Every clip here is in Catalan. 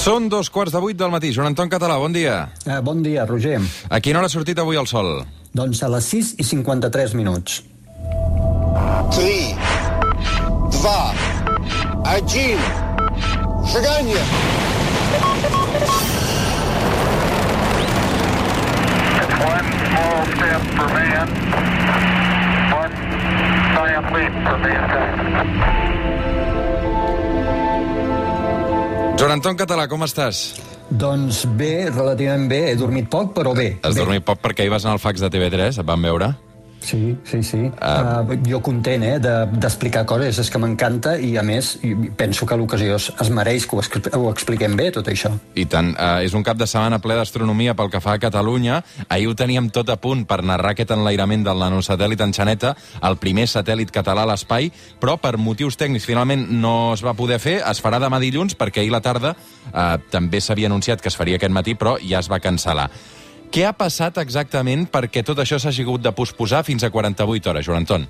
Són dos quarts de vuit del matí. Joan Anton Català, bon dia. Eh, bon dia, Roger. A quina hora ha sortit avui el sol? Doncs a les 6 i 53 minuts. 3, 2, 1, seganya! One small step for man, one giant leap for mankind. Joan Anton Català, com estàs? Doncs bé, relativament bé. He dormit poc, però bé. Has bé. dormit poc perquè ahir vas anar al fax de TV3, et van veure? Sí, sí, sí. Uh, jo content, eh, de- d'explicar coses. És que m'encanta i, a més, penso que l'ocasió es, es mereix que ho, ho expliquem bé, tot això. I tant, eh, és un cap de setmana ple d'astronomia pel que fa a Catalunya. Ahir ho teníem tot a punt per narrar aquest enlairament del nanosatèl·lit Enxaneta, el primer satèl·lit català a l'espai, però per motius tècnics finalment no es va poder fer. Es farà demà dilluns, perquè ahir la tarda eh, també s'havia anunciat que es faria aquest matí, però ja es va cancel·lar. Què ha passat exactament perquè tot això s'hagi hagut de posposar fins a 48 hores, Joan Anton?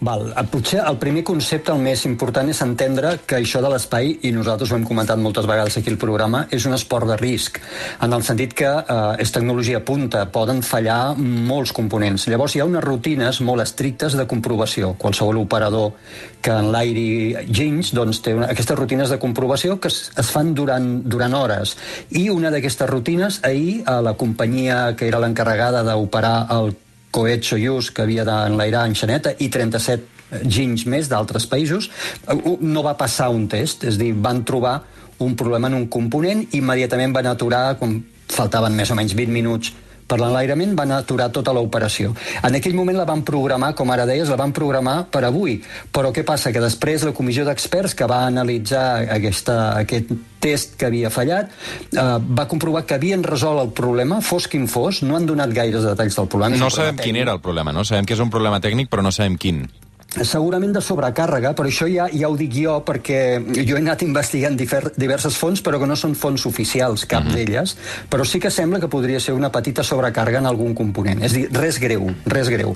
Val, eh, potser el primer concepte, el més important, és entendre que això de l'espai, i nosaltres ho hem comentat moltes vegades aquí al programa, és un esport de risc, en el sentit que eh, és tecnologia punta, poden fallar molts components. Llavors hi ha unes rutines molt estrictes de comprovació. Qualsevol operador que enlairi ginys doncs, té una, aquestes rutines de comprovació que es, es fan durant, durant hores. I una d'aquestes rutines, ahir, a la companyia que era l'encarregada d'operar el coet Soyuz que havia d'enlairar en Xaneta i 37 ginys més d'altres països, eh, no va passar un test, és dir, van trobar un problema en un component, immediatament van aturar, quan faltaven més o menys 20 minuts per l'enlairament, van aturar tota l'operació. En aquell moment la van programar, com ara deies, la van programar per avui. Però què passa? Que després la comissió d'experts que va analitzar aquesta, aquest test que havia fallat eh, va comprovar que havien resolt el problema, fos quin fos, no han donat gaires detalls del problema. No problema sabem quin era el problema, no? Sabem que és un problema tècnic, però no sabem quin. Segurament de sobrecàrrega, però això ja, ja ho dic jo perquè jo he anat investigant difer, diverses fonts, però que no són fonts oficials, cap Mhm. d'elles, però sí que sembla que podria ser una petita sobrecàrrega en algun component. És dir, res greu, res greu.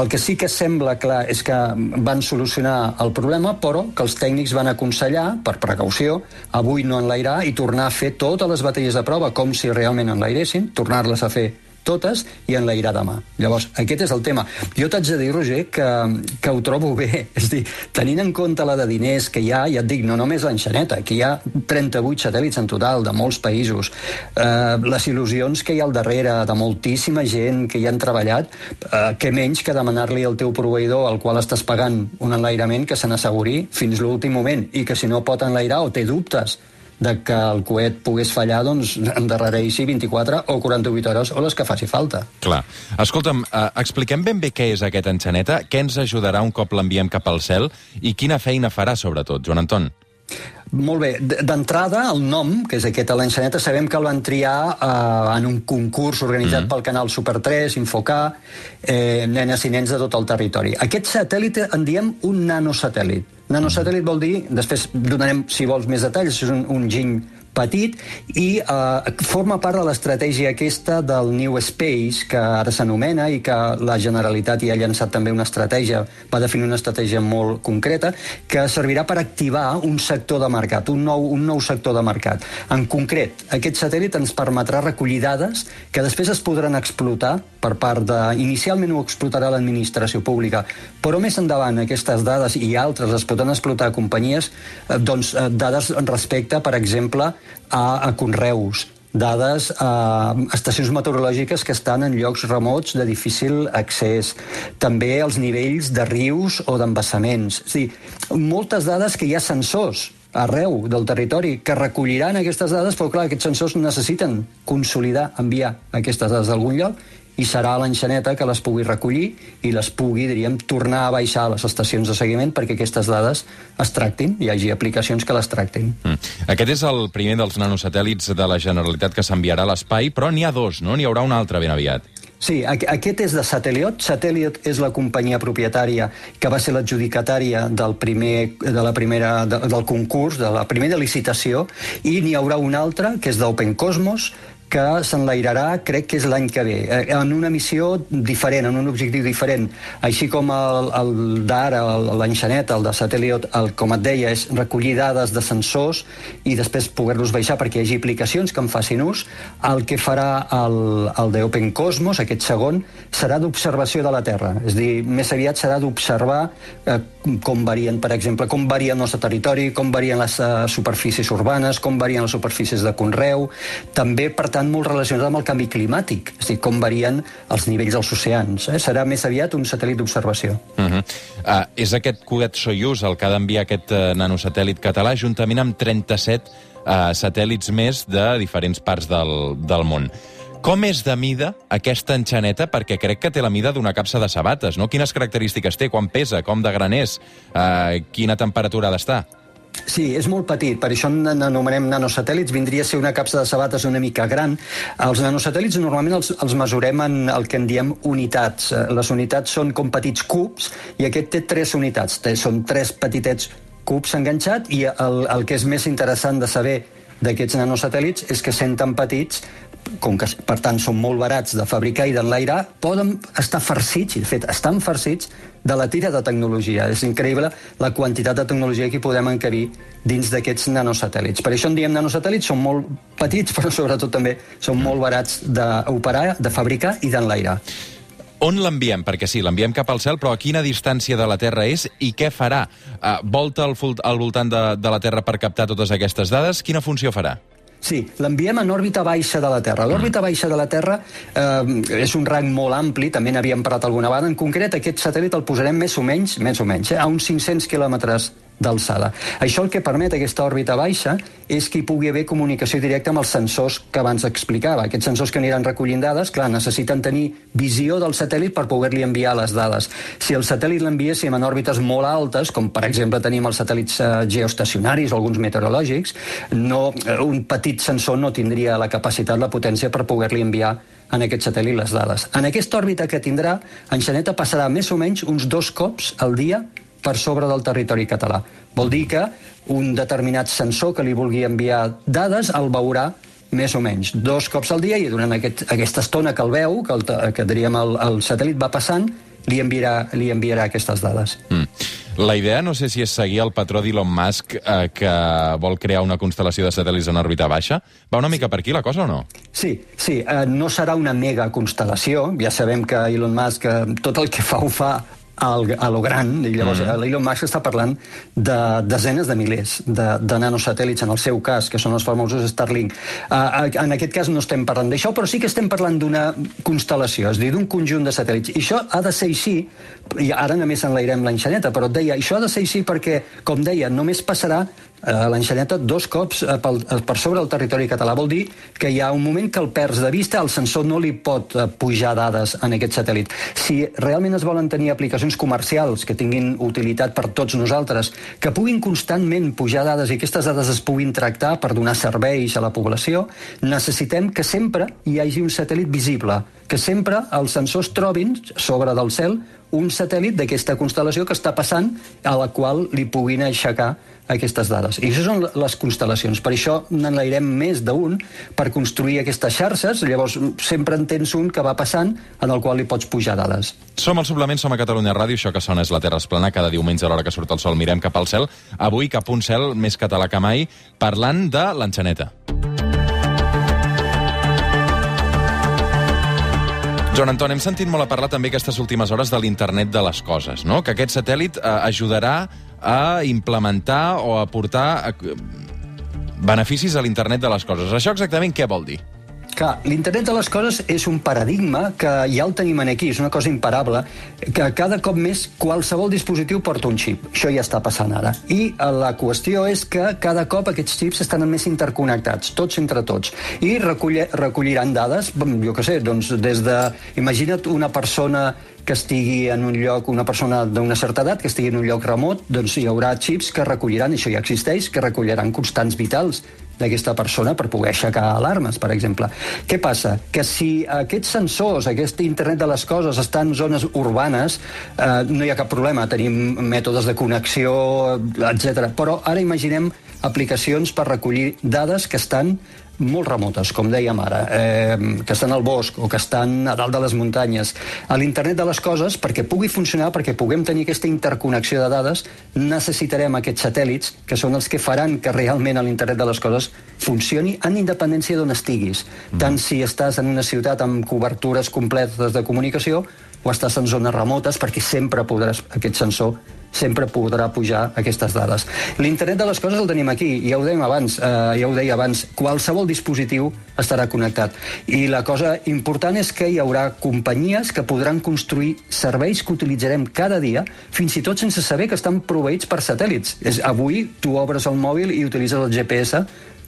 El que sí que sembla clar és que van solucionar el problema, però que els tècnics van aconsellar, per precaució, avui no enlairar i tornar a fer totes les bateries de prova com si realment enlairessin, tornar-les a fer totes i enlairar demà. Llavors, aquest és el tema. Jo t'haig de dir, Roger, que, que ho trobo bé. És dir, tenint en compte la de diners que hi ha, ja et dic, no només l'enxaneta, que hi ha 38 satèl·lits en total de molts països, eh, les il·lusions que hi ha al darrere de moltíssima gent que hi han treballat, eh, què menys que demanar-li al teu proveïdor al qual estàs pagant un enlairament que se n'asseguri fins l'últim moment i que si no pot enlairar o té dubtes de que el coet pogués fallar, doncs endarrereixi 24 o 48 hores o les que faci falta. Clar. Escolta'm, eh, expliquem ben bé què és aquest enxaneta, què ens ajudarà un cop l'enviem cap al cel i quina feina farà, sobretot, Joan Anton? Molt bé, d'entrada el nom, que és aquest a l'enxaneta, sabem que el van triar eh, en un concurs organitzat mm. pel canal Super 3, Infocà, eh, nenes i nens de tot el territori. Aquest satèl·lit en diem un nanosatèl·lit. Nanosatèl·lit vol dir, després donarem, si vols, més detalls, és un, un giny petit i eh, forma part de l'estratègia aquesta del New Space, que ara s'anomena i que la Generalitat hi ha llançat també una estratègia, va definir una estratègia molt concreta, que servirà per activar un sector de mercat, un nou, un nou sector de mercat. En concret, aquest satèl·lit ens permetrà recollir dades que després es podran explotar per part de... Inicialment ho explotarà l'administració pública, però més endavant aquestes dades i altres es poden explotar a companyies, eh, doncs eh, dades respecte, per exemple, a, a conreus, dades a estacions meteorològiques que estan en llocs remots de difícil accés, també els nivells de rius o d'embassaments. És dir, moltes dades que hi ha sensors arreu del territori que recolliran aquestes dades, però clar, aquests sensors necessiten consolidar, enviar aquestes dades d'algun lloc i serà l'enxaneta que les pugui recollir i les pugui, diríem, tornar a baixar a les estacions de seguiment perquè aquestes dades es tractin, hi hagi aplicacions que les tractin. Mm. Aquest és el primer dels nanosatèl·lits de la Generalitat que s'enviarà a l'espai, però n'hi ha dos, no? N'hi haurà un altre ben aviat. Sí, aqu- aquest és de Sateliot. Sateliot és la companyia propietària que va ser l'adjudicatària del, primer, de la primera, de, del concurs, de la primera licitació, i n'hi haurà un altre, que és d'Open Cosmos, que s'enlairarà, crec que és l'any que ve, eh, en una missió diferent, en un objectiu diferent. Així com el, el d'ara, l'enxanet, el de satèl·lit, el, com et deia, és recollir dades de sensors i després poder-los baixar perquè hi hagi aplicacions que en facin ús, el que farà el, el d'Open Cosmos, aquest segon, serà d'observació de la Terra. És dir, més aviat serà d'observar eh, com varien, per exemple, com varia el nostre territori, com varien les uh, superfícies urbanes, com varien les superfícies de conreu, també, per tant, molt relacionat amb el canvi climàtic, és a dir, com varien els nivells dels oceans. Eh? Serà més aviat un satèl·lit d'observació. Uh -huh. uh, és aquest coet Soyuz el que ha d'enviar aquest uh, nanosatèl·lit català juntament amb 37 uh, satèl·lits més de diferents parts del, del món. Com és de mida aquesta enxaneta? Perquè crec que té la mida d'una capsa de sabates, no? Quines característiques té? Quan pesa? Com de gran és? Uh, quina temperatura ha d'estar? Sí, és molt petit, per això n'anomenem nanosatèl·lits, vindria a ser una capsa de sabates una mica gran. Els nanosatèl·lits normalment els, els mesurem en el que en diem unitats. Eh, les unitats són com petits cubs i aquest té tres unitats. Té, són tres petitets cubs enganxats i el, el que és més interessant de saber d'aquests nanosatèl·lits és que sent tan petits com que per tant són molt barats de fabricar i d'enlairar, poden estar farcits, i de fet estan farcits, de la tira de tecnologia. És increïble la quantitat de tecnologia que podem encabir dins d'aquests nanosatèl·lits. Per això en diem nanosatèl·lits, són molt petits, però sobretot també són molt barats d'operar, de fabricar i d'enlairar. On l'enviem? Perquè sí, l'enviem cap al cel, però a quina distància de la Terra és i què farà? Uh, volta al, al voltant de, de la Terra per captar totes aquestes dades? Quina funció farà? Sí, l'enviem en òrbita baixa de la Terra. L'òrbita baixa de la Terra eh, és un rang molt ampli, també n'havíem parlat alguna vegada. En concret, aquest satèl·lit el posarem més o menys, més o menys, eh, a uns 500 quilòmetres d'alçada. Això el que permet aquesta òrbita baixa és que hi pugui haver comunicació directa amb els sensors que abans explicava. Aquests sensors que aniran recollint dades, clar, necessiten tenir visió del satèl·lit per poder-li enviar les dades. Si el satèl·lit l'enviéssim en òrbites molt altes, com per exemple tenim els satèl·lits eh, geoestacionaris o alguns meteorològics, no, eh, un petit sensor no tindria la capacitat, la potència per poder-li enviar en aquest satèl·lit les dades. En aquesta òrbita que tindrà, Enxaneta passarà més o menys uns dos cops al dia per sobre del territori català. Vol dir que un determinat sensor que li vulgui enviar dades el veurà més o menys dos cops al dia i durant aquest, aquesta estona que el veu, que, el, que diríem el, el satèl·lit va passant, li enviarà, li enviarà aquestes dades. Mm. La idea no sé si és seguir el patró d'Elon Musk eh, que vol crear una constel·lació de satèl·lits en òrbita baixa. Va una mica per aquí la cosa o no? Sí, sí. Eh, no serà una mega constel·lació. Ja sabem que Elon Musk eh, tot el que fa ho fa al, a lo gran, i llavors mm -hmm. l'Elon Musk està parlant de desenes de milers de, de nanosatèl·lits, en el seu cas, que són els famosos Starlink. Uh, en aquest cas no estem parlant d'això, però sí que estem parlant d'una constel·lació, és dir, d'un conjunt de satèl·lits. I això ha de ser així, i ara només enlairem l'enxaneta, però et deia, això ha de ser així perquè, com deia, només passarà eh, l'enxaneta dos cops eh, pel, eh, per sobre el territori català. Vol dir que hi ha un moment que el perds de vista, el sensor no li pot eh, pujar dades en aquest satèl·lit. Si realment es volen tenir aplicacions comercials que tinguin utilitat per tots nosaltres, que puguin constantment pujar dades i aquestes dades es puguin tractar per donar serveis a la població, necessitem que sempre hi hagi un satèl·lit visible, que sempre els sensors trobin sobre del cel un satèl·lit d'aquesta constel·lació que està passant a la qual li puguin aixecar aquestes dades. I això són les constel·lacions. Per això n'enlairem més d'un per construir aquestes xarxes. Llavors, sempre en tens un que va passant en el qual li pots pujar dades. Som al suplement, som a Catalunya Ràdio, això que sona és la Terra Esplana, cada diumenge a l'hora que surt el sol mirem cap al cel. Avui cap un cel més català que mai, parlant de l'enxaneta. Joan Anton, hem sentit molt a parlar també aquestes últimes hores de l'internet de les coses, no? que aquest satèl·lit eh, ajudarà a implementar o a portar eh, beneficis a l'internet de les coses. Això exactament què vol dir? Clar, l'internet de les coses és un paradigma que ja el tenim aquí, és una cosa imparable, que cada cop més qualsevol dispositiu porta un xip. Això ja està passant ara. I eh, la qüestió és que cada cop aquests xips estan més interconnectats, tots entre tots, i recolliran dades, jo què sé, doncs des de... Imagina't una persona que estigui en un lloc, una persona d'una certa edat, que estigui en un lloc remot, doncs hi haurà xips que recolliran, això ja existeix, que recolliran constants vitals d'aquesta persona per poder aixecar alarmes, per exemple. Què passa? Que si aquests sensors, aquest internet de les coses estan en zones urbanes, eh, no hi ha cap problema, tenim mètodes de connexió, etc. Però ara imaginem aplicacions per recollir dades que estan molt remotes, com dèiem ara, eh, que estan al bosc o que estan a dalt de les muntanyes. A l'internet de les coses, perquè pugui funcionar, perquè puguem tenir aquesta interconnexió de dades, necessitarem aquests satèl·lits, que són els que faran que realment a l'internet de les coses funcioni en independència d'on estiguis. Mm. Tant si estàs en una ciutat amb cobertures completes de comunicació o estàs en zones remotes, perquè sempre podràs, aquest sensor sempre podrà pujar aquestes dades. L'internet de les coses el tenim aquí, ja ho dèiem abans, eh, ja ho deia abans, qualsevol dispositiu estarà connectat. I la cosa important és que hi haurà companyies que podran construir serveis que utilitzarem cada dia, fins i tot sense saber que estan proveïts per satèl·lits. És, avui tu obres el mòbil i utilitzes el GPS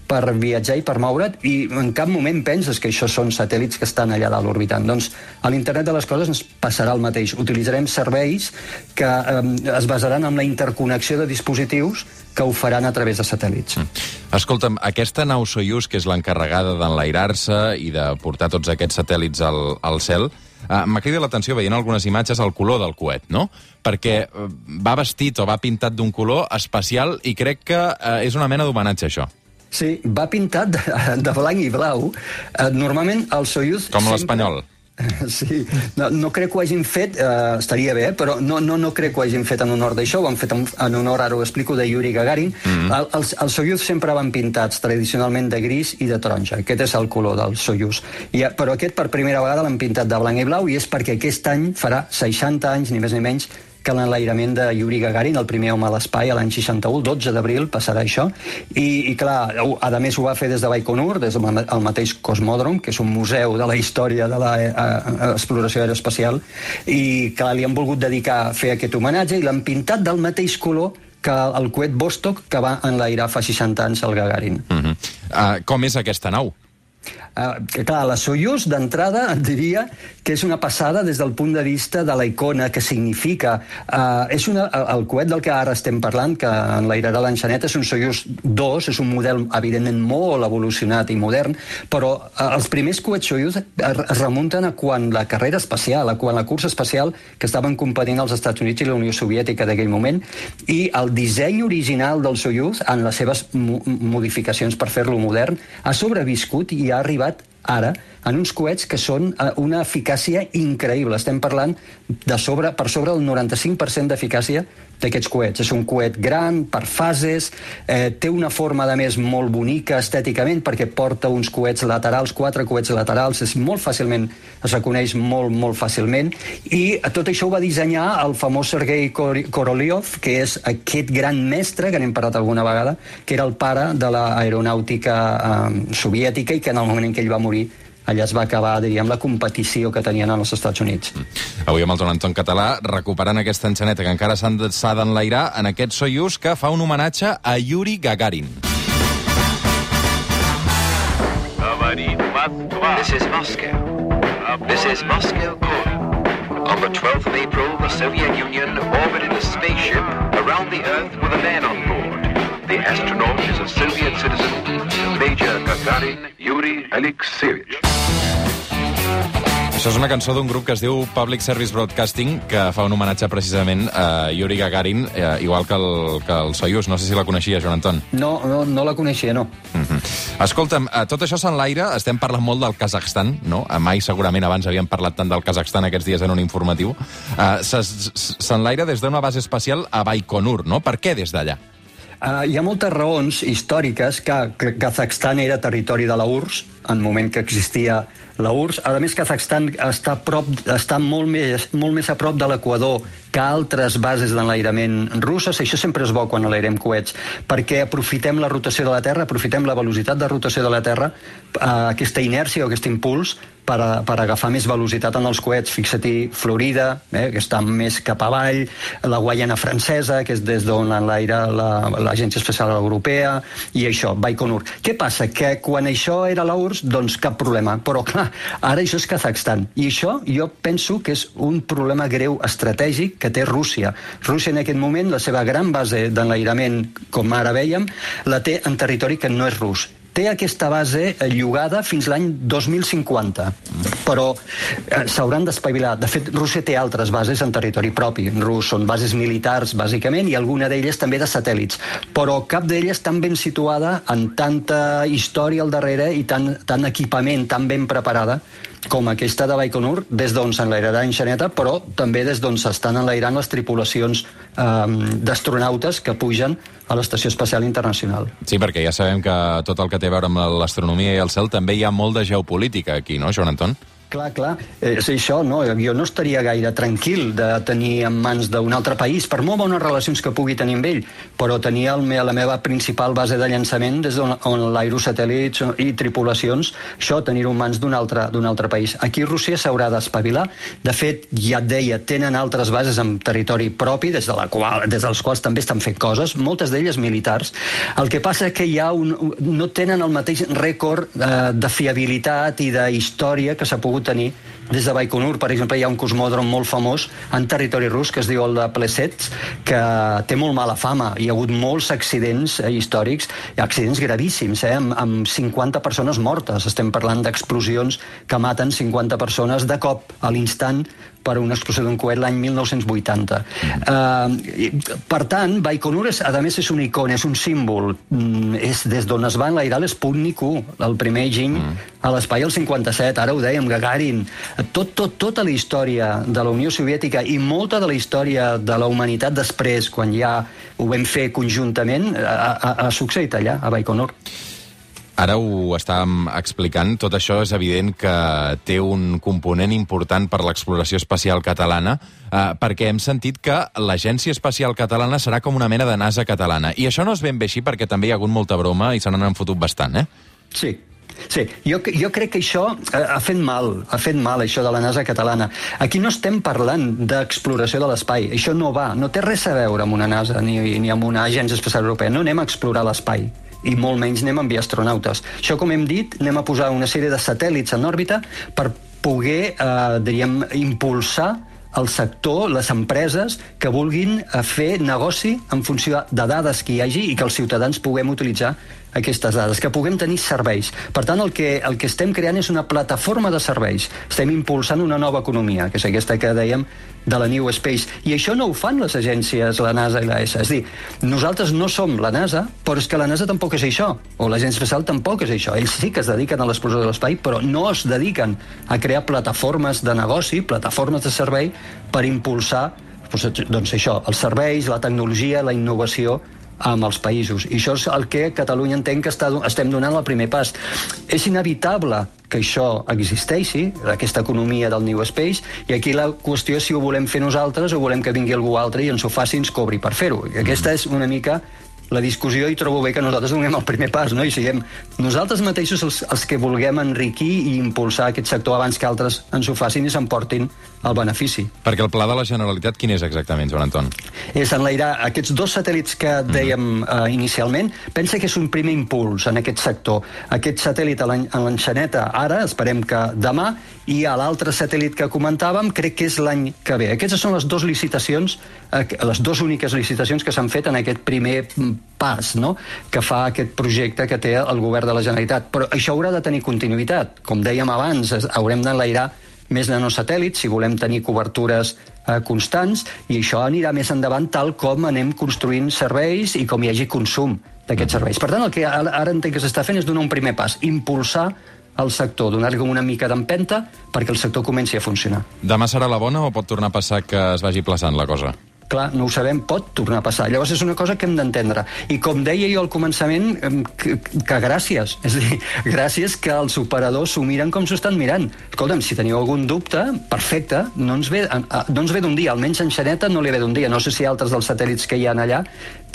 per viatjar i per moure't i en cap moment penses que això són satèl·lits que estan allà dalt orbitant. Doncs a l'internet de les coses ens passarà el mateix. Utilitzarem serveis que eh, es basaran en la interconnexió de dispositius que ho faran a través de satèl·lits. Mm. Escolta'm, aquesta nau Soyuz, que és l'encarregada d'enlairar-se i de portar tots aquests satèl·lits al, al cel, uh, m'ha cridat l'atenció veient algunes imatges el color del coet, no? Perquè uh, va vestit o va pintat d'un color especial i crec que uh, és una mena d'homenatge, això. Sí, va pintat de, de blanc i blau. Eh, normalment el Soyuz... Com l'espanyol. Sí, no, no crec que ho hagin fet, eh, estaria bé, però no, no, no crec que ho hagin fet en honor d'això, ho han fet en, en honor, ara ho explico, de Yuri Gagarin. Mm -hmm. el, els, els Soyuz sempre van pintats tradicionalment de gris i de taronja, aquest és el color del Soyuz. I, però aquest per primera vegada l'han pintat de blanc i blau i és perquè aquest any farà 60 anys, ni més ni menys, que l'enlairament de Yuri Gagarin, el primer home a l'espai, a l'any 61, 12 d'abril, passarà això. I, I, clar, a més ho va fer des de Baikonur, des del mateix Cosmòdrom, que és un museu de la història de l'exploració aeroespacial, i, clar, li han volgut dedicar a fer aquest homenatge i l'han pintat del mateix color que el coet Vostok que va enlairar fa 60 anys el Gagarin. Uh -huh. uh, com és aquesta nau? Uh, clar, la Soyuz, d'entrada, et diria que és una passada des del punt de vista de la icona, que significa. Uh, és una, el coet del que ara estem parlant, que enlairarà l'enxaneta, és un Soyuz 2, és un model, evidentment, molt evolucionat i modern, però uh, els primers coets Soyuz es remunten a quan la carrera espacial, a quan la cursa espacial que estaven competint els Estats Units i la Unió Soviètica d'aquell moment, i el disseny original del Soyuz, en les seves mo modificacions per fer-lo modern, ha sobreviscut i ha arribat ara en uns coets que són eh, una eficàcia increïble. Estem parlant de sobre, per sobre del 95% d'eficàcia d'aquests coets. És un coet gran, per fases, eh, té una forma, de més, molt bonica estèticament, perquè porta uns coets laterals, quatre coets laterals, és molt fàcilment, es reconeix molt, molt fàcilment, i tot això ho va dissenyar el famós Sergei Korolev, que és aquest gran mestre, que n'hem parlat alguna vegada, que era el pare de l'aeronàutica eh, soviètica i que en el moment en què ell va morir allà es va acabar, diríem, la competició que tenien als Estats Units. Mm. Avui amb el Joan Anton Català recuperant aquesta enxaneta que encara s'ha d'enlairar en aquest Soyuz que fa un homenatge a Yuri Gagarin. This is Moscow. This is Moscow calling. On the 12th of April, the Soviet Union orbited a spaceship around the Earth with a man on board. The astronaut is a Soviet citizen, Major Gagarin Yuri Alexeyevich. Això és una cançó d'un grup que es diu Public Service Broadcasting, que fa un homenatge precisament a Yuri Gagarin, eh, igual que el, que el Soyuz. No sé si la coneixia, Joan Anton. No, no, no la coneixia, no. Uh mhm. -huh. Escolta'm, eh, tot això s'enlaira, estem parlant molt del Kazakhstan, no? Eh, mai segurament abans havíem parlat tant del Kazakhstan aquests dies en un informatiu. Uh, s'enlaira des d'una base espacial a Baikonur, no? Per què des d'allà? Uh, hi ha moltes raons històriques que, que Kazakhstan era territori de la URSS en moment que existia la URSS. A més, Kazakhstan està, prop, està molt, més, molt més a prop de l'Equador que altres bases d'enlairament russes. Això sempre és bo quan enlairem coets, perquè aprofitem la rotació de la Terra, aprofitem la velocitat de rotació de la Terra, eh, aquesta inèrcia o aquest impuls, per, a, per agafar més velocitat en els coets. Fixa-t'hi Florida, eh, que està més cap avall, la Guaiana francesa, que és des d'on enlaira l'Agència la, Espacial Europea, i això, Baikonur. Què passa? Que quan això era la URSS, doncs cap problema. Però, clar, ara això és Kazakhstan. I això jo penso que és un problema greu estratègic que té Rússia. Rússia en aquest moment, la seva gran base d'enlairament, com ara veiem, la té en territori que no és rus té aquesta base eh, llogada fins l'any 2050, però eh, s'hauran d'espavilar. De fet, Rússia té altres bases en territori propi. Rus són bases militars, bàsicament, i alguna d'elles també de satèl·lits, però cap d'elles tan ben situada, en tanta història al darrere i tant, tant equipament tan ben preparada com aquesta de Baikonur, des d'on s'enlairarà Enxaneta, però també des d'on s'estan enlairant les tripulacions eh, d'astronautes que pugen a l'Estació Espacial Internacional. Sí, perquè ja sabem que tot el que té a veure amb l'astronomia i el cel també hi ha molt de geopolítica aquí, no, Joan Anton? Clar, clar, eh, és això, no? Jo no estaria gaire tranquil de tenir en mans d'un altre país, per molt bones relacions que pugui tenir amb ell, però tenir el, la meva principal base de llançament des d'on on l'aerosatèl·lits i tripulacions, això, tenir-ho en mans d'un altre, altre país. Aquí Rússia s'haurà d'espavilar. De fet, ja et deia, tenen altres bases en territori propi, des, de la qual, des dels quals també estan fent coses, moltes d'elles militars. El que passa que hi ha un, no tenen el mateix rècord eh, de fiabilitat i de història que s'ha pogut tenir des de Baikonur, per exemple, hi ha un cosmòdrom molt famós en territori rus que es diu el de Plesets, que té molt mala fama. Hi ha hagut molts accidents eh, històrics, accidents gravíssims, eh, amb, amb 50 persones mortes. Estem parlant d'explosions que maten 50 persones de cop, a l'instant, per una explosió d'un coet l'any 1980. Mm. Uh, per tant, Baikonur, és, a més, és una icona, és un símbol. Mm, és des d'on es va enlairar l'Sputnik 1, el primer giny mm. a l'espai el 57, ara ho dèiem, Gagarin. Tot, tot, tota la història de la Unió Soviètica i molta de la història de la humanitat després, quan ja ho vam fer conjuntament, ha, ha, ha succeït allà, a Baikonur. Ara ho estàvem explicant, tot això és evident que té un component important per l'exploració espacial catalana, eh, perquè hem sentit que l'Agència Espacial Catalana serà com una mena de NASA catalana. I això no és ben bé així perquè també hi ha hagut molta broma i se n'han fotut bastant, eh? Sí, Sí, jo, jo crec que això ha, ha fet mal, ha fet mal això de la NASA catalana. Aquí no estem parlant d'exploració de l'espai, això no va, no té res a veure amb una NASA ni, ni amb una agència espacial europea, no anem a explorar l'espai i molt menys anem a enviar astronautes. Això, com hem dit, anem a posar una sèrie de satèl·lits en òrbita per poder, eh, diríem, impulsar el sector, les empreses que vulguin eh, fer negoci en funció de dades que hi hagi i que els ciutadans puguem utilitzar aquestes dades, que puguem tenir serveis. Per tant, el que, el que estem creant és una plataforma de serveis. Estem impulsant una nova economia, que és aquesta que dèiem de la New Space. I això no ho fan les agències, la NASA i la ESA. És dir, nosaltres no som la NASA, però és que la NASA tampoc és això, o l'Agència Espacial tampoc és això. Ells sí que es dediquen a l'explosió de l'espai, però no es dediquen a crear plataformes de negoci, plataformes de servei, per impulsar doncs això, els serveis, la tecnologia, la innovació amb els països. I això és el que Catalunya entén que està, estem donant el primer pas. És inevitable que això existeixi, aquesta economia del New Space, i aquí la qüestió és si ho volem fer nosaltres o volem que vingui algú altre i ens ho faci i ens cobri per fer-ho. I aquesta és una mica la discussió i trobo bé que nosaltres donem el primer pas, no? I siguem nosaltres mateixos els, els que vulguem enriquir i impulsar aquest sector abans que altres ens ho facin i s'emportin el benefici. Perquè el pla de la Generalitat quin és exactament, Joan Anton? És enlairar aquests dos satèl·lits que mhm. dèiem mm. eh, inicialment. Pensa que és un primer impuls en aquest sector. Aquest satèl·lit a l'enxaneta ara, esperem que demà, i a l'altre satèl·lit que comentàvem crec que és l'any que ve. Aquestes són les dues licitacions, eh, les dues úniques licitacions que s'han fet en aquest primer pas no? que fa aquest projecte que té el govern de la Generalitat. Però això haurà de tenir continuïtat. Com dèiem abans, haurem d'enlairar més nanosatèl·lits si volem tenir cobertures eh, constants i això anirà més endavant tal com anem construint serveis i com hi hagi consum d'aquests serveis. Per tant, el que ara entenc que s'està fent és donar un primer pas, impulsar el sector, donar-li una mica d'empenta perquè el sector comenci a funcionar. Demà serà la bona o pot tornar a passar que es vagi plaçant la cosa? clar, no ho sabem, pot tornar a passar. Llavors és una cosa que hem d'entendre. I com deia jo al començament, que, que gràcies. És a dir, gràcies que els operadors s'ho miren com s'ho estan mirant. Escolta'm, si teniu algun dubte, perfecte, no ens ve, no ens ve d'un dia, almenys en Xaneta no li ve d'un dia. No sé si altres dels satèl·lits que hi han allà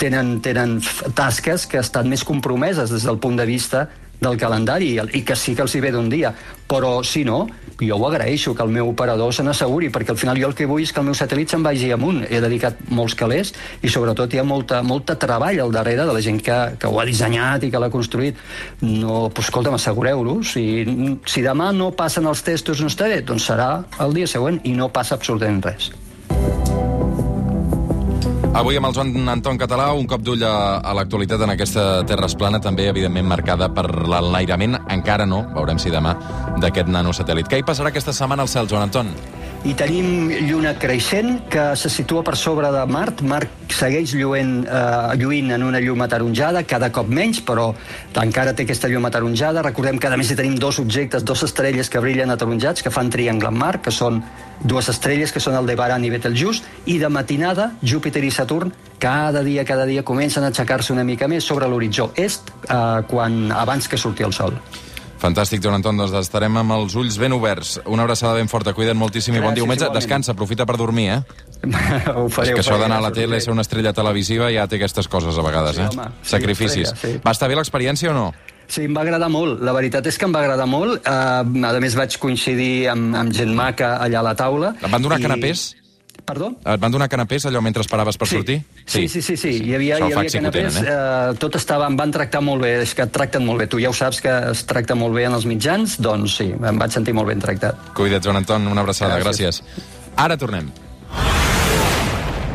tenen, tenen tasques que estan més compromeses des del punt de vista del calendari i que sí que els hi ve d'un dia. Però, si no, jo ho agraeixo, que el meu operador se n'asseguri, perquè al final jo el que vull és que el meu satèl·lit se'n vagi amunt. He dedicat molts calés i sobretot hi ha molta, molta treball al darrere de la gent que, que ho ha dissenyat i que l'ha construït. No, pues, escolta'm, assegureu-lo. Si, si demà no passen els testos no està bé, doncs serà el dia següent i no passa absolutament res. Avui amb el Joan Anton Català, un cop d'ull a, a l'actualitat en aquesta Terra Esplana, també evidentment marcada per l'enlairament, encara no, veurem si demà, d'aquest nanosatèl·lit. Què hi passarà aquesta setmana al cel, Joan Anton? I tenim lluna creixent que se situa per sobre de Mart. Mart segueix lluent, eh, lluint en una llum ataronjada, cada cop menys, però encara té aquesta llum ataronjada. Recordem que a més hi tenim dos objectes, dos estrelles que brillen ataronjats, que fan triangle en Mart, que són dues estrelles que són Aldebaran i Betelgeuse, i de matinada Júpiter i Saturn cada dia, cada dia comencen a aixecar-se una mica més sobre l'horitzó est eh, quan, abans que surti el sol. Fantàstic, Joan Anton, doncs estarem amb els ulls ben oberts. Una abraçada ben forta, cuida't moltíssim i bon Gràcies, diumenge. igualment. Descansa, aprofita per dormir, eh? ho faré, És que ho això d'anar a la gràcies, tele, ser una estrella televisiva, ja té aquestes coses a vegades, Sí, eh? home, sí, Sacrificis. estrella, sí. Va estar bé l'experiència o no? Sí, em va agradar molt. La veritat és que em va agradar molt. Uh, a més, vaig coincidir amb, amb gent maca allà a la taula. Et van donar I- canapés? Perdó? Et van donar canapés allò mentre esperaves per sí. sortir? Sí, sí, sí, sí. Hi havia, Això hi havia sí que ho canapés, tenen, eh? eh, tot estava, em van tractar molt bé, és que et tracten molt bé. Tu ja ho saps que es tracta molt bé en els mitjans, doncs sí, em vaig sentir molt ben tractat. Cuida't, Joan Anton, una abraçada, Gràcies. gràcies. Ara tornem.